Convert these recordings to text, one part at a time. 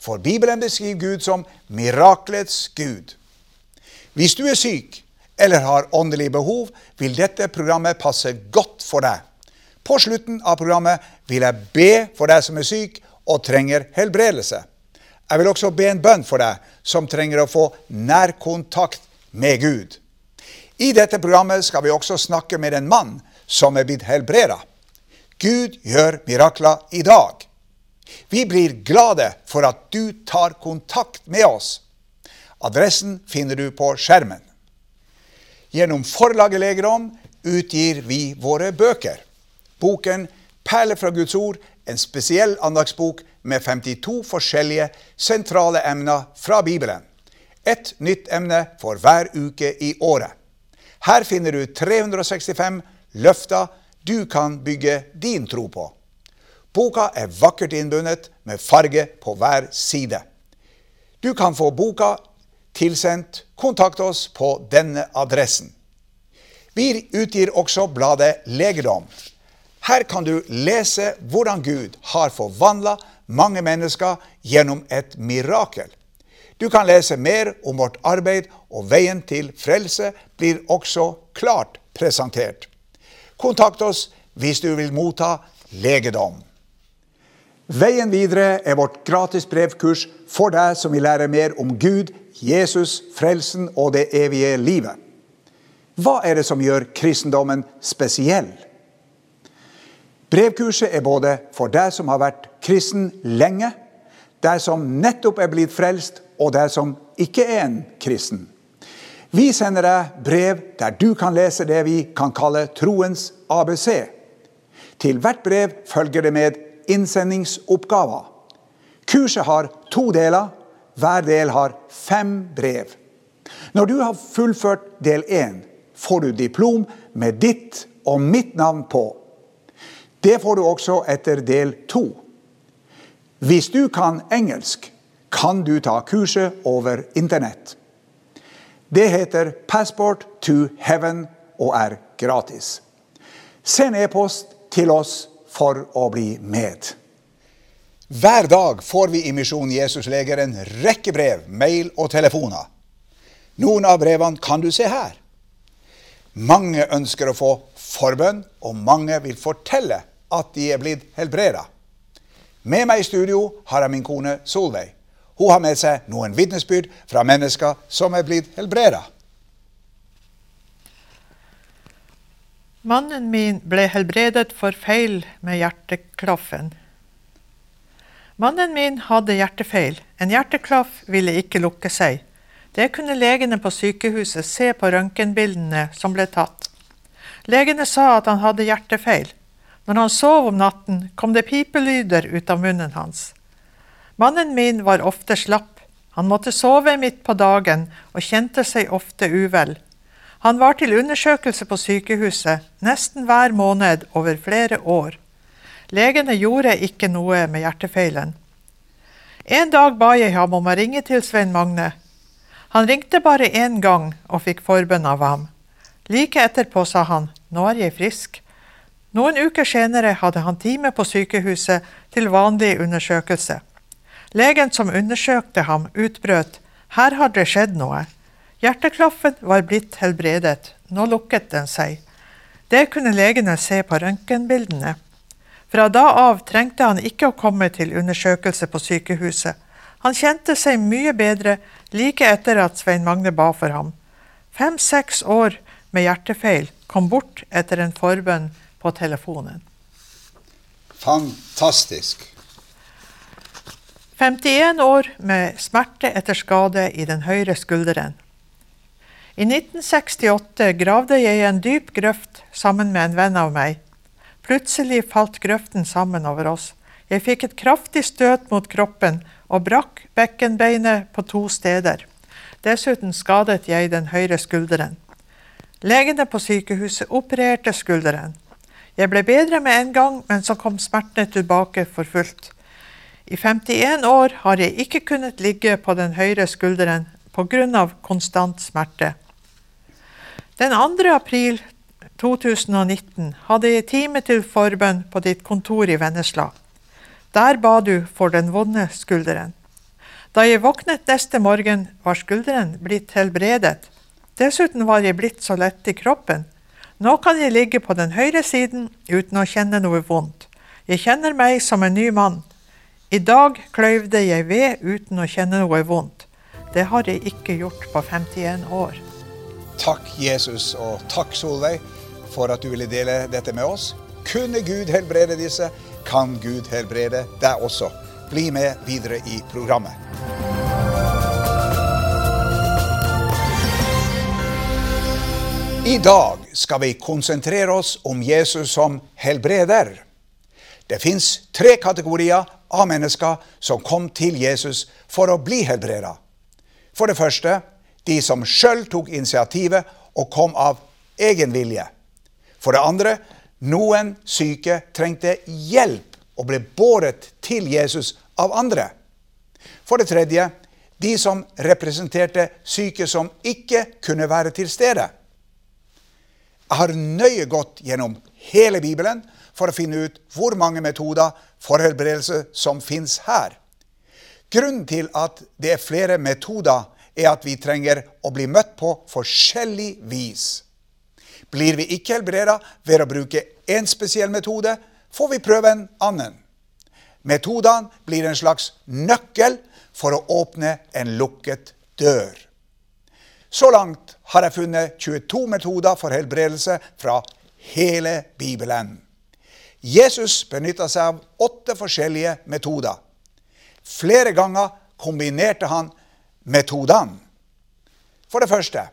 For Bibelen beskriver Gud som miraklets Gud. Hvis du er syk eller har åndelig behov, vil dette programmet passe godt for deg. På slutten av programmet vil jeg be for deg som er syk og trenger helbredelse. Jeg vil også be en bønn for deg som trenger å få nærkontakt med Gud. I dette programmet skal vi også snakke med en mann som er blitt helbreda. Gud gjør mirakler i dag. Vi blir glade for at du tar kontakt med oss. Adressen finner du på skjermen. Gjennom forlaget Legerom utgir vi våre bøker. Boken 'Perler fra Guds ord', en spesiell andagsbok med 52 forskjellige sentrale emner fra Bibelen. Et nytt emne for hver uke i året. Her finner du 365 løfter du kan bygge din tro på. Boka er vakkert innbundet med farge på hver side. Du kan få boka tilsendt. Kontakt oss på denne adressen. Vi utgir også bladet Legedom. Her kan du lese hvordan Gud har forvandla mange mennesker gjennom et mirakel. Du kan lese mer om vårt arbeid, og veien til frelse blir også klart presentert. Kontakt oss hvis du vil motta legedom. Veien videre er vårt gratis brevkurs for deg som vil lære mer om Gud, Jesus, frelsen og det evige livet. Hva er det som gjør kristendommen spesiell? Brevkurset er både for deg som har vært kristen lenge, deg som nettopp er blitt frelst, og deg som ikke er en kristen. Vi sender deg brev der du kan lese det vi kan kalle troens ABC. Til hvert brev følger det med innsendingsoppgaver. Kurset har to deler. Hver del har fem brev. Når du har fullført del én, får du diplom med ditt og mitt navn på. Det får du også etter del to. Hvis du kan engelsk, kan du ta kurset over Internett. Det heter Passport to Heaven og er gratis. Send e-post til oss for å bli med. Hver dag får vi i Misjon Jesus Leger en rekke brev, mail og telefoner. Noen av brevene kan du se her. Mange ønsker å få forbønn, og mange vil fortelle at de er blitt helbreda. Med meg i studio har jeg min kone Solveig. Hun har med seg noen vitnesbyrd fra mennesker som er blitt helbreda. Mannen min ble helbredet for feil med hjerteklaffen. Mannen min hadde hjertefeil. En hjerteklaff ville ikke lukke seg. Det kunne legene på sykehuset se på røntgenbildene som ble tatt. Legene sa at han hadde hjertefeil. Når han sov om natten, kom det pipelyder ut av munnen hans. Mannen min var ofte slapp. Han måtte sove midt på dagen og kjente seg ofte uvel. Han var til undersøkelse på sykehuset nesten hver måned over flere år. Legene gjorde ikke noe med hjertefeilen. En dag ba jeg ham om å ringe til Svein Magne. Han ringte bare én gang og fikk forbønn av ham. Like etterpå sa han nå er jeg frisk. Noen uker senere hadde han time på sykehuset til vanlig undersøkelse. Legen som undersøkte ham, utbrøt her har det skjedd noe. Hjerteklaffen var blitt helbredet, nå lukket den seg. Det kunne legene se på røntgenbildene. Fra da av trengte han ikke å komme til undersøkelse på sykehuset. Han kjente seg mye bedre like etter at Svein Magne ba for ham. Fem-seks år med hjertefeil kom bort etter en forbønn på telefonen. Fantastisk. 51 år med smerte etter skade i den høyre skulderen. I 1968 gravde jeg en dyp grøft sammen med en venn av meg. Plutselig falt grøften sammen over oss. Jeg fikk et kraftig støt mot kroppen og brakk bekkenbeinet på to steder. Dessuten skadet jeg den høyre skulderen. Legene på sykehuset opererte skulderen. Jeg ble bedre med en gang, men så kom smertene tilbake for fullt. I 51 år har jeg ikke kunnet ligge på den høyre skulderen pga. konstant smerte. Den 2. april 2019 hadde jeg time til forbønn på ditt kontor i Vennesla. Der ba du for den vonde skulderen. Da jeg våknet neste morgen, var skulderen blitt helbredet. Dessuten var jeg blitt så lett i kroppen. Nå kan jeg ligge på den høyre siden uten å kjenne noe vondt. Jeg kjenner meg som en ny mann. I dag kløyvde jeg ved uten å kjenne noe vondt. Det har jeg ikke gjort på 51 år. Takk, Jesus, og takk, Solveig, for at du ville dele dette med oss. Kunne Gud helbrede disse, kan Gud helbrede deg også. Bli med videre i programmet. I dag skal vi konsentrere oss om Jesus som helbreder. Det fins tre kategorier av mennesker som kom til Jesus for å bli helbreda. For det første de som sjøl tok initiativet og kom av egen vilje. For det andre noen syke trengte hjelp og ble båret til Jesus av andre. For det tredje de som representerte syke som ikke kunne være til stede. Jeg har nøye gått gjennom hele Bibelen for å finne ut hvor mange metoder for helbredelse som fins her. Grunnen til at det er flere metoder, er at vi trenger å bli møtt på forskjellig vis. Blir vi ikke helbreda ved å bruke én spesiell metode, får vi prøve en annen. Metodene blir en slags nøkkel for å åpne en lukket dør. Så langt har jeg funnet 22 metoder for helbredelse fra hele Bibelen. Jesus benytta seg av åtte forskjellige metoder. Flere ganger kombinerte han metodene. For det første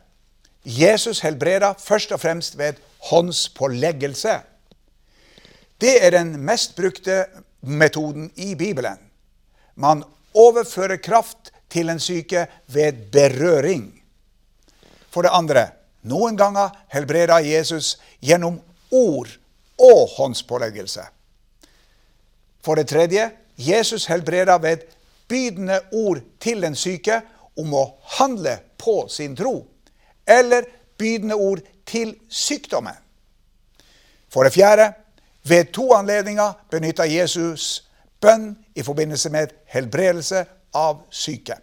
Jesus helbreder først og fremst ved håndspåleggelse. Det er den mest brukte metoden i Bibelen. Man overfører kraft til en syke ved berøring. For det andre, noen ganger helbreder Jesus gjennom ord og håndspåleggelse. For det tredje, Jesus helbreder ved bydende ord til den syke om å handle på sin tro, eller bydende ord til sykdommen. For det fjerde, ved to anledninger benytta Jesus bønn i forbindelse med helbredelse av syke.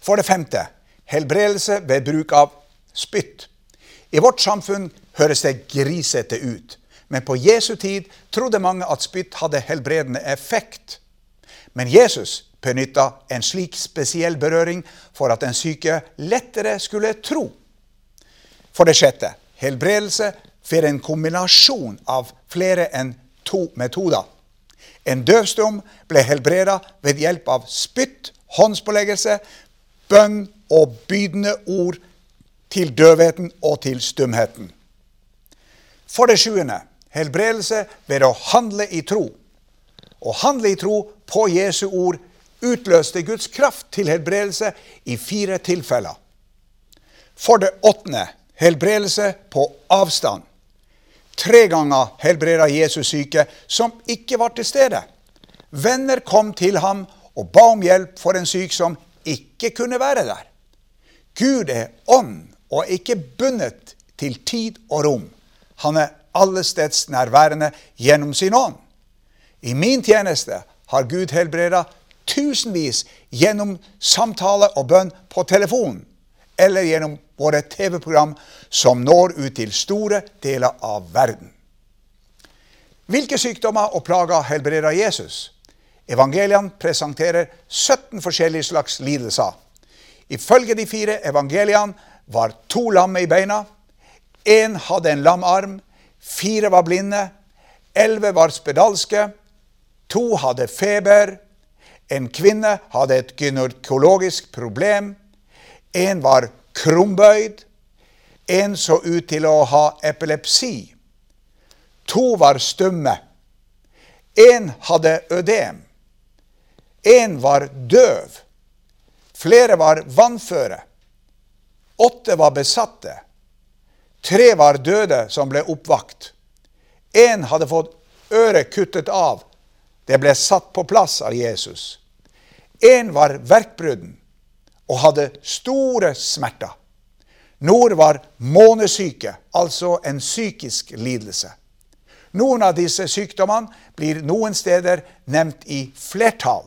For det femte, helbredelse ved bruk av spytt. I vårt samfunn høres det grisete ut, men på Jesu tid trodde mange at spytt hadde helbredende effekt. Men Jesus benytta en slik spesiell berøring for at den syke lettere skulle tro. For det sjette helbredelse ved en kombinasjon av flere enn to metoder. En døvstum ble helbreda ved hjelp av spytt, håndspåleggelse, bønn og bydende ord til døvheten og til stumheten. For det sjuende helbredelse ved å handle i tro. Å handle i tro på Jesu ord utløste Guds kraft til helbredelse i fire tilfeller. For det åttende helbredelse på avstand. Tre ganger helbreda Jesus syke som ikke var til stede. Venner kom til ham og ba om hjelp for en syk som ikke kunne være der. Gud er ånd og er ikke bundet til tid og rom. Han er allesteds nærværende gjennom sin ånd. I min tjeneste har Gud helbreda tusenvis gjennom samtale og bønn på telefon, eller gjennom våre TV-program som når ut til store deler av verden. Hvilke sykdommer og plager helbreder Jesus? Evangeliene presenterer 17 forskjellige slags lidelser. Ifølge de fire evangeliene var to lamme i beina. Én hadde en lam arm. Fire var blinde. Elleve var spedalske. To hadde feber. En kvinne hadde et gynekologisk problem. En var krumbøyd. En så ut til å ha epilepsi. To var stumme. En hadde ødem. En var døv. Flere var vannføre. Åtte var besatte. Tre var døde som ble oppvakt. Én hadde fått øret kuttet av. Det ble satt på plass av Jesus. Én var verkbrudden og hadde store smerter. Nord var månesyke, altså en psykisk lidelse. Noen av disse sykdommene blir noen steder nevnt i flertall.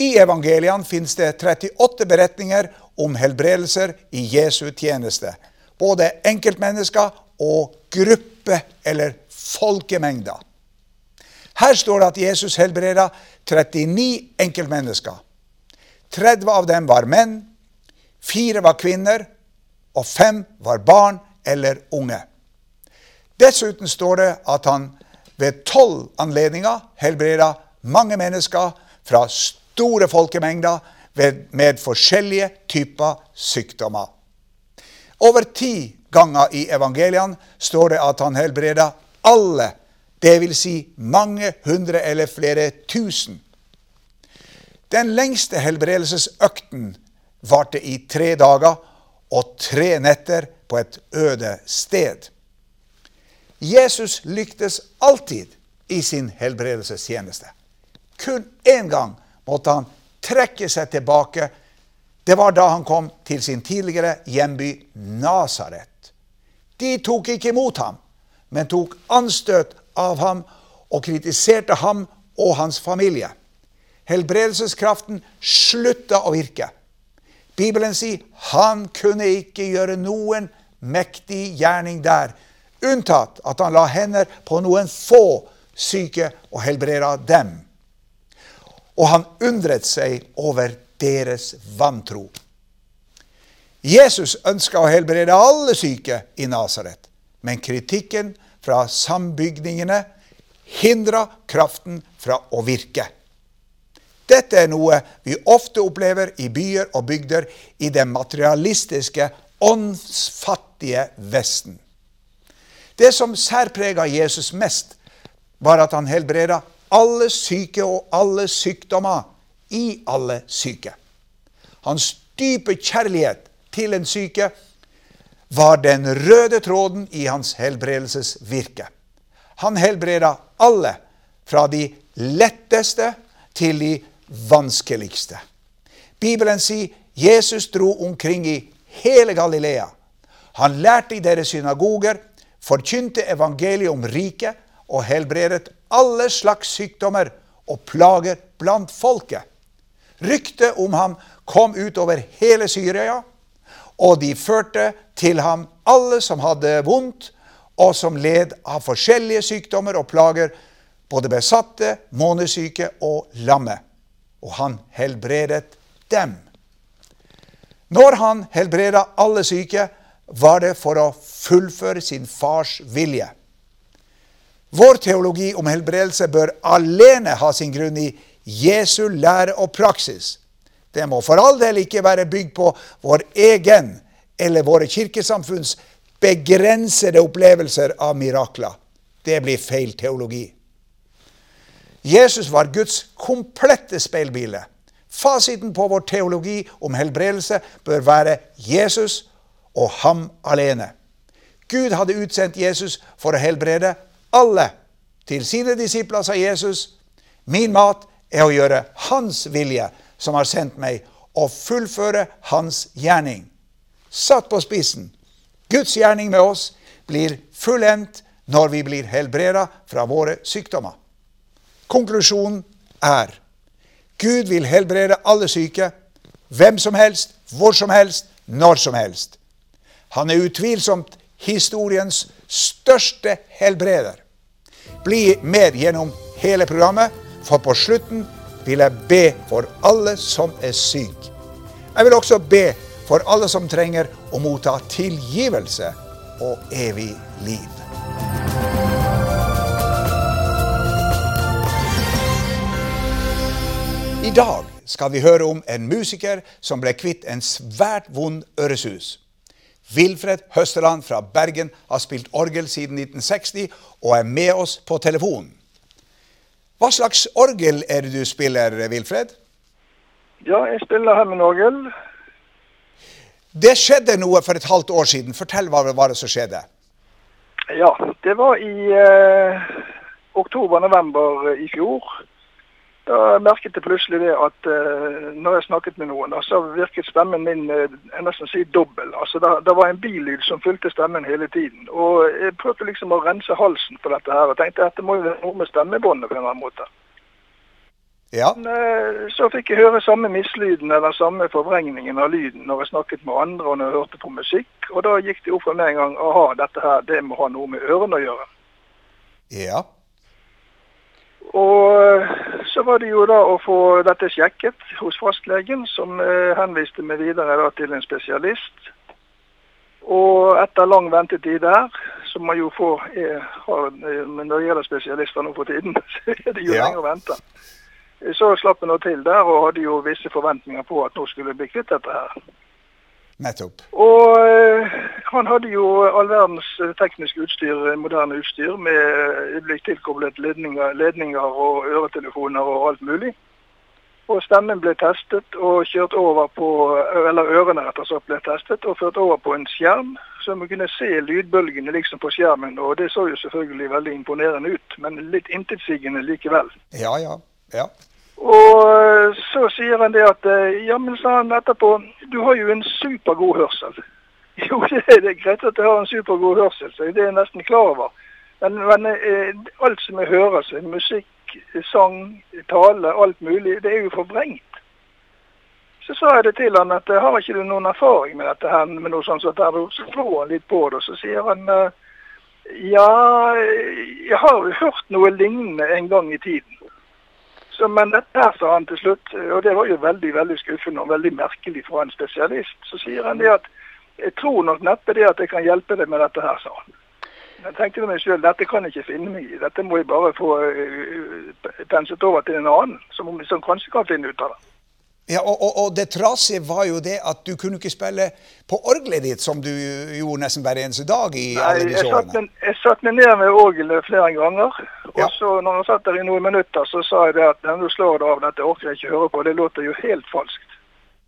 I evangeliene finnes det 38 beretninger om helbredelser i Jesu tjeneste. Både enkeltmennesker og gruppe- eller folkemengder. Her står det at Jesus helbreda 39 enkeltmennesker. 30 av dem var menn, fire var kvinner, og fem var barn eller unge. Dessuten står det at han ved tolv anledninger helbreda mange mennesker fra store folkemengder med forskjellige typer sykdommer. Over ti ganger i evangeliene står det at han helbreda alle, dvs. Si mange hundre eller flere tusen. Den lengste helbredelsesøkten varte i tre dager og tre netter på et øde sted. Jesus lyktes alltid i sin helbredelsestjeneste. Kun én gang måtte han trekke seg tilbake. Det var da han kom til sin tidligere hjemby Nasaret. De tok ikke imot ham, men tok anstøt av ham og kritiserte ham og hans familie. Helbredelseskraften slutta å virke. Bibelen sier han kunne ikke gjøre noen mektig gjerning der unntatt at han la hender på noen få syke og helbreda dem. Og han undret seg over deres vantro. Jesus ønska å helbrede alle syke i Nasaret, men kritikken fra sambygningene hindra kraften fra å virke. Dette er noe vi ofte opplever i byer og bygder i det materialistiske, åndsfattige Vesten. Det som særprega Jesus mest, var at han helbreda alle syke og alle sykdommer i alle syke. Hans dype kjærlighet til en syke var den røde tråden i hans helbredelsesvirke. Han helbreda alle, fra de letteste til de vanskeligste. Bibelen sier Jesus dro omkring i hele Galilea. Han lærte i deres synagoger, forkynte evangeliet om riket og helbredet alle slags sykdommer og plager blant folket. Ryktet om ham kom ut over hele Syria, og de førte til ham alle som hadde vondt, og som led av forskjellige sykdommer og plager, både besatte, månesyke og lamme. Og han helbredet dem. Når han helbreda alle syke, var det for å fullføre sin fars vilje. Vår teologi om helbredelse bør alene ha sin grunn i Jesu lære og praksis. Det må for all del ikke være bygd på vår egen eller våre kirkesamfunns begrensede opplevelser av mirakler. Det blir feil teologi. Jesus var Guds komplette speilbilde. Fasiten på vår teologi om helbredelse bør være Jesus og ham alene. Gud hadde utsendt Jesus for å helbrede alle. Til sine disipler sa Jesus, min mat er å gjøre Hans vilje, som har sendt meg, og fullføre Hans gjerning. Satt på spissen. Guds gjerning med oss blir fullendt når vi blir helbreda fra våre sykdommer. Konklusjonen er Gud vil helbrede alle syke, hvem som helst, hvor som helst, når som helst. Han er utvilsomt historiens største helbreder. Bli med gjennom hele programmet, for på slutten vil jeg be for alle som er syke. Jeg vil også be for alle som trenger å motta tilgivelse og evig liv. I dag skal vi høre om en musiker som ble kvitt en svært vond øresus. Wilfred Høsteland fra Bergen har spilt orgel siden 1960 og er med oss på telefonen. Hva slags orgel er det du spiller, Wilfred? Ja, jeg spiller hemmenorgel. Det skjedde noe for et halvt år siden. Fortell hva var det som skjedde. Ja, det var i eh, oktober-november i fjor. Da merket jeg plutselig det at uh, når jeg snakket med noen, da, så virket stemmen min uh, nesten si dobbel. Altså, det, det var en billyd som fulgte stemmen hele tiden. Og Jeg prøvde liksom å rense halsen på dette her, og tenkte at det må jo være noe med stemmebåndet på en eller annen måte. Ja. Men, uh, så fikk jeg høre samme mislyden eller samme forvrengningen av lyden når jeg snakket med andre og når jeg hørte på musikk. Og da gikk det opp for meg en gang aha, dette her det må ha noe med ørene å gjøre. Ja. Og så var det jo da å få dette sjekket hos fastlegen, som eh, henviste meg videre da til en spesialist. Og etter lang ventetid der, som man jo får er, har, Men når det gjelder spesialister nå for tiden, så er det jo Ja. lenge å vente. Så slapp jeg nå til der og hadde jo visse forventninger på at nå skulle jeg bli kvitt dette her. Nettopp. Og eh, han hadde jo all verdens eh, teknisk utstyr, eh, moderne utstyr, med øyeblikk tilkoblet ledninger, ledninger og øretelefoner og alt mulig. Og stemmen ble testet og kjørt over på, eller ørene rett og slett ble testet og ført over på en skjerm, så man kunne se lydbølgene liksom på skjermen. Og det så jo selvfølgelig veldig imponerende ut, men litt intetsigende likevel. Ja, ja. ja. Og eh, så sier han det at eh, ja, men sa han etterpå, du har jo en supergod hørsel. Jo, det er greit at jeg har en supergod hørsel, så det er jeg nesten klar over. Men, men eh, alt som jeg hører, så musikk, sang, tale, alt mulig, det er jo forvrengt. Så sa jeg det til han at har ikke du noen erfaring med dette her, med noe sånt, så, der, så slår han litt på det, og så sier han ja, jeg har hørt noe lignende en gang i tiden. Så, men dette sa han til slutt, og det var jo veldig veldig skuffende og veldig merkelig fra en spesialist, så sier han det at jeg tror nok neppe det at jeg kan hjelpe deg med dette her, sa han. Jeg tenkte til meg selv, dette kan jeg ikke finne meg i, dette må jeg bare få uh, penset over til en annen, som, som kanskje kan finne ut av det. Ja, og, og, og det trasige var jo det at du kunne ikke spille på orgelet ditt, som du gjorde nesten hver eneste dag i alle disse jeg satt, årene. Nei, jeg satt meg ned med orgelet flere ganger, og så når han satt der i noen minutter, så sa jeg det at nå du slår det av, dette orker jeg ikke høre på, det låter jo helt falskt.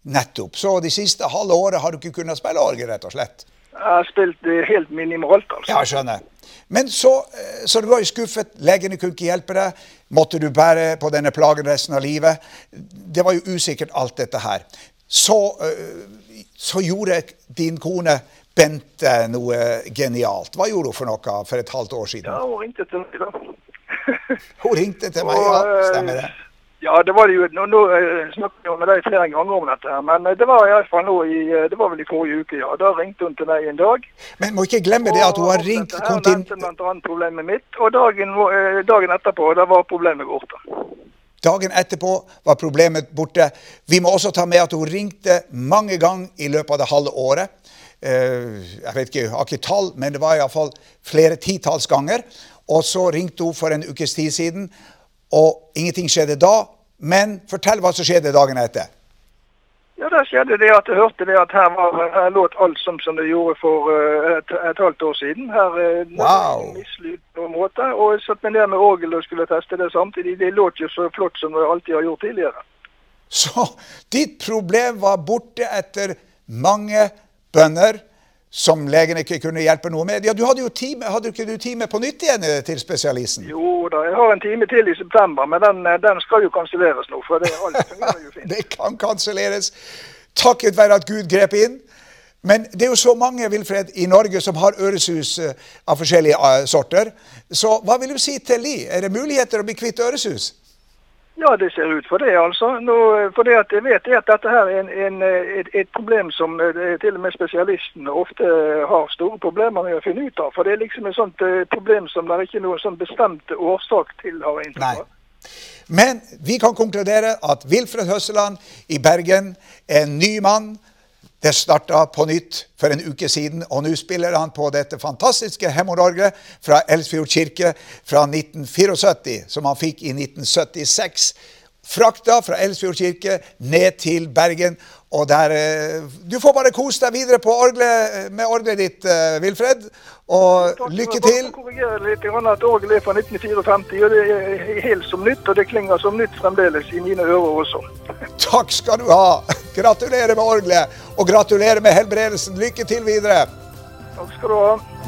Nettopp. Så de siste halve året har du ikke kunnet spille orgel, rett og slett. Jeg har spilt helt minimalt, altså. Ja, skjønner. Men så, eh, så du var jo skuffet. Legene kunne ikke hjelpe deg. Måtte du bære på denne plagen resten av livet? Det var jo usikkert, alt dette her. Så, eh, så gjorde din kone Bente noe genialt. Hva gjorde hun for noe for et halvt år siden? Ja, hun ringte til meg da. Hun ringte til meg, ja. eh, Stemmer det. Ja, det var det jo. Nå, nå eh, snakket jeg med deg flere ganger om dette men eh, det var i alle fall nå i, det var vel i forrige uke, ja. Da ringte hun til meg en dag. Men må ikke glemme det at hun har ringt dette her kontin... nevnte annet problemet mitt, og dagen, dagen etterpå, da var problemet borte. Dagen etterpå var problemet borte. Vi må også ta med at hun ringte mange ganger i løpet av det halve året. Jeg vet ikke, jeg har ikke tall, men det var iallfall flere titalls ganger. Og så ringte hun for en ukes tid siden, og ingenting skjedde da. Men fortell hva som skjedde dagen etter. Ja, da skjedde det at jeg hørte det at her, var, her låt alt som, som det gjorde for eh, et, et halvt år siden. Her uh, Wow. mislyd på en måte. Og jeg satt meg ned med orgelet og skulle teste det samtidig. Det låt jo så flott som det alltid har gjort tidligere. Så ditt problem var borte etter mange bønner som legen ikke kunne hjelpe noe med. Ja, du hadde jo time, hadde ikke du time på nytt igjen eh, til spesialisten? Jo da, jeg har en time til i september, men den, eh, den skal jo kanselleres nå. For det alt fungerer jo fint. Det kan kanselleres takket være at Gud grep inn. Men det er jo så mange Wilfred, i Norge som har øresus eh, av forskjellige sorter. Så hva vil du si til de? Er det muligheter å bli kvitt øresus? Ja, det ser ut for det, altså. Nå, for det at jeg vet at dette her er en, en, et, et problem som eh, til og med spesialistene ofte har store problemer med å finne ut av. For det er liksom et sånt eh, problem som det er ikke noen sånn bestemt årsak til, har inntrykk. Men vi kan konkludere at Wilfred Høsseland i Bergen er en ny mann. Det starta på nytt for en uke siden, og nå spiller han på dette fantastiske Hemororgelet fra Elsfjord kirke fra 1974, som han fikk i 1976. Frakta fra Elsfjord kirke ned til Bergen. Og der, eh, Du får bare kose deg videre på Orgle, med orgelet ditt, eh, Wilfred. Og lykke til. Jeg korrigere litt at orgelet er fra 1954, og det er helt som nytt, og det klinger som nytt fremdeles i mine ører også. Takk skal du ha. Gratulerer med orgelet, og gratulerer med helbredelsen. Lykke til videre. Takk skal du ha.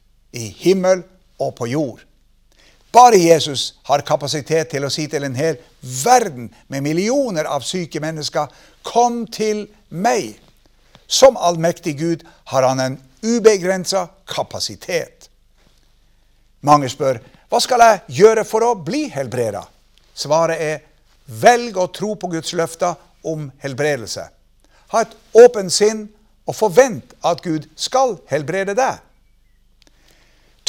i himmel og på jord'. Bare Jesus har kapasitet til å si til en hel verden med millioner av syke mennesker, 'Kom til meg'. Som allmektig Gud har han en ubegrensa kapasitet. Mange spør hva skal jeg gjøre for å bli helbreda? Svaret er velg å tro på Guds løfter om helbredelse. Ha et åpent sinn og forvent at Gud skal helbrede deg.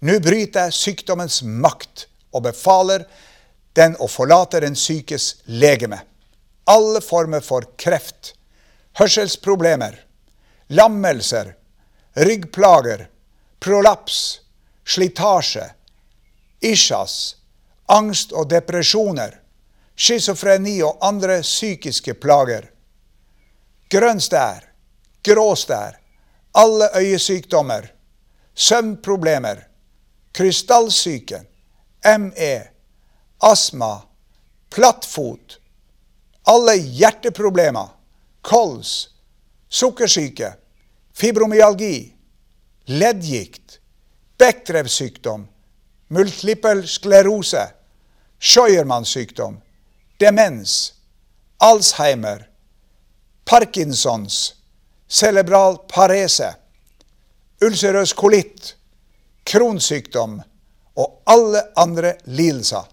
Nå bryter jeg sykdommens makt og befaler den å forlate den sykes legeme. Alle former for kreft, hørselsproblemer, lammelser, ryggplager, prolaps, slitasje, isjas, angst og depresjoner, schizofreni og andre psykiske plager, grønn stær, grå stær, alle øyesykdommer, søvnproblemer, krystallsyke, ME, astma, plattfot, alle hjerteproblemer, kols, sukkersyke, fibromyalgi, leddgikt, bekkrevsykdom, multiple sklerose, Scheuermann-sykdom, demens, Alzheimer, Parkinsons, cerebral parese, ulcerøs kolitt, kronsykdom og alle andre lidelser.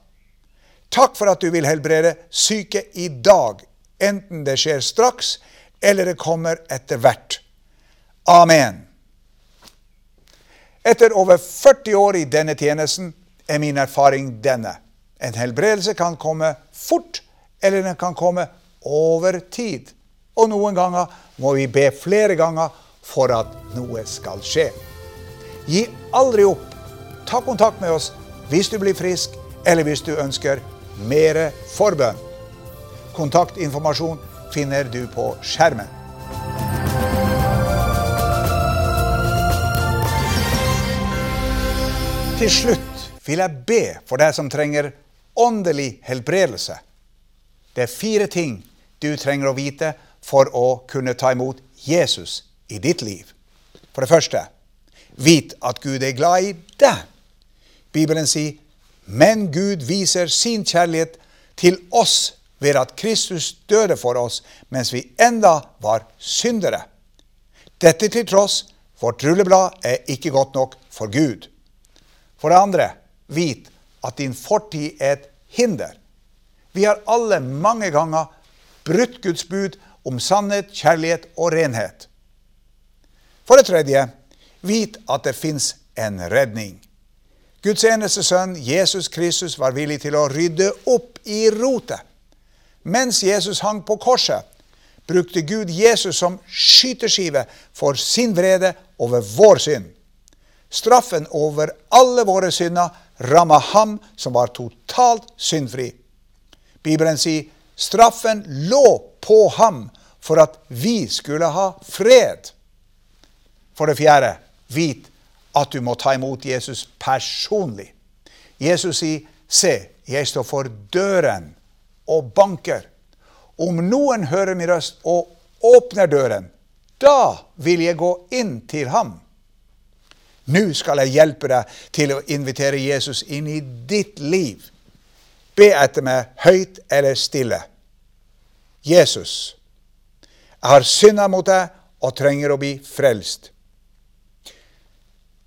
Takk for at du vil helbrede syke i dag, enten det skjer straks eller det kommer etter hvert. Amen. Etter over 40 år i denne tjenesten er min erfaring denne. En helbredelse kan komme fort, eller den kan komme over tid. Og noen ganger må vi be flere ganger for at noe skal skje. Gi aldri opp. Ta kontakt med oss hvis du blir frisk, eller hvis du ønsker mer forbønn. Kontaktinformasjon finner du på skjermen. Til slutt vil jeg be for deg som trenger åndelig helbredelse. Det er fire ting du trenger å vite for å kunne ta imot Jesus i ditt liv. For det første, vit at Gud er glad i deg. Bibelen sier, men Gud viser sin kjærlighet til oss ved at Kristus døde for oss mens vi enda var syndere. Dette til tross, vårt rulleblad er ikke godt nok for Gud. For det andre, vit at din fortid er et hinder. Vi har alle mange ganger brutt Guds bud om sannhet, kjærlighet og renhet. For det tredje, vit at det fins en redning. Guds eneste sønn, Jesus Kristus, var villig til å rydde opp i rotet. Mens Jesus hang på korset, brukte Gud Jesus som skyteskive for sin vrede over vår synd. Straffen over alle våre synder ramma ham som var totalt syndfri. Bibelen sier straffen lå på ham for at vi skulle ha fred. For det fjerde, vit at du må ta imot Jesus personlig. Jesus sier, 'Se, jeg står for døren og banker.' Om noen hører min røst og åpner døren, da vil jeg gå inn til ham. Nå skal jeg hjelpe deg til å invitere Jesus inn i ditt liv. Be etter meg høyt eller stille. Jesus, jeg har synda mot deg og trenger å bli frelst.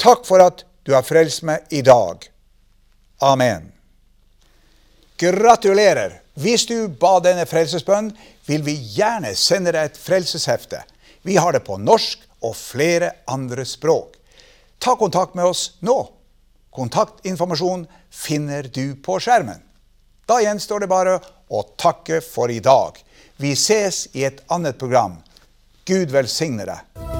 Takk for at du har frelst meg i dag. Amen. Gratulerer! Hvis du ba denne frelsesbønnen, vil vi gjerne sende deg et frelseshefte. Vi har det på norsk og flere andre språk. Ta kontakt med oss nå. Kontaktinformasjon finner du på skjermen. Da gjenstår det bare å takke for i dag. Vi ses i et annet program. Gud velsigne deg.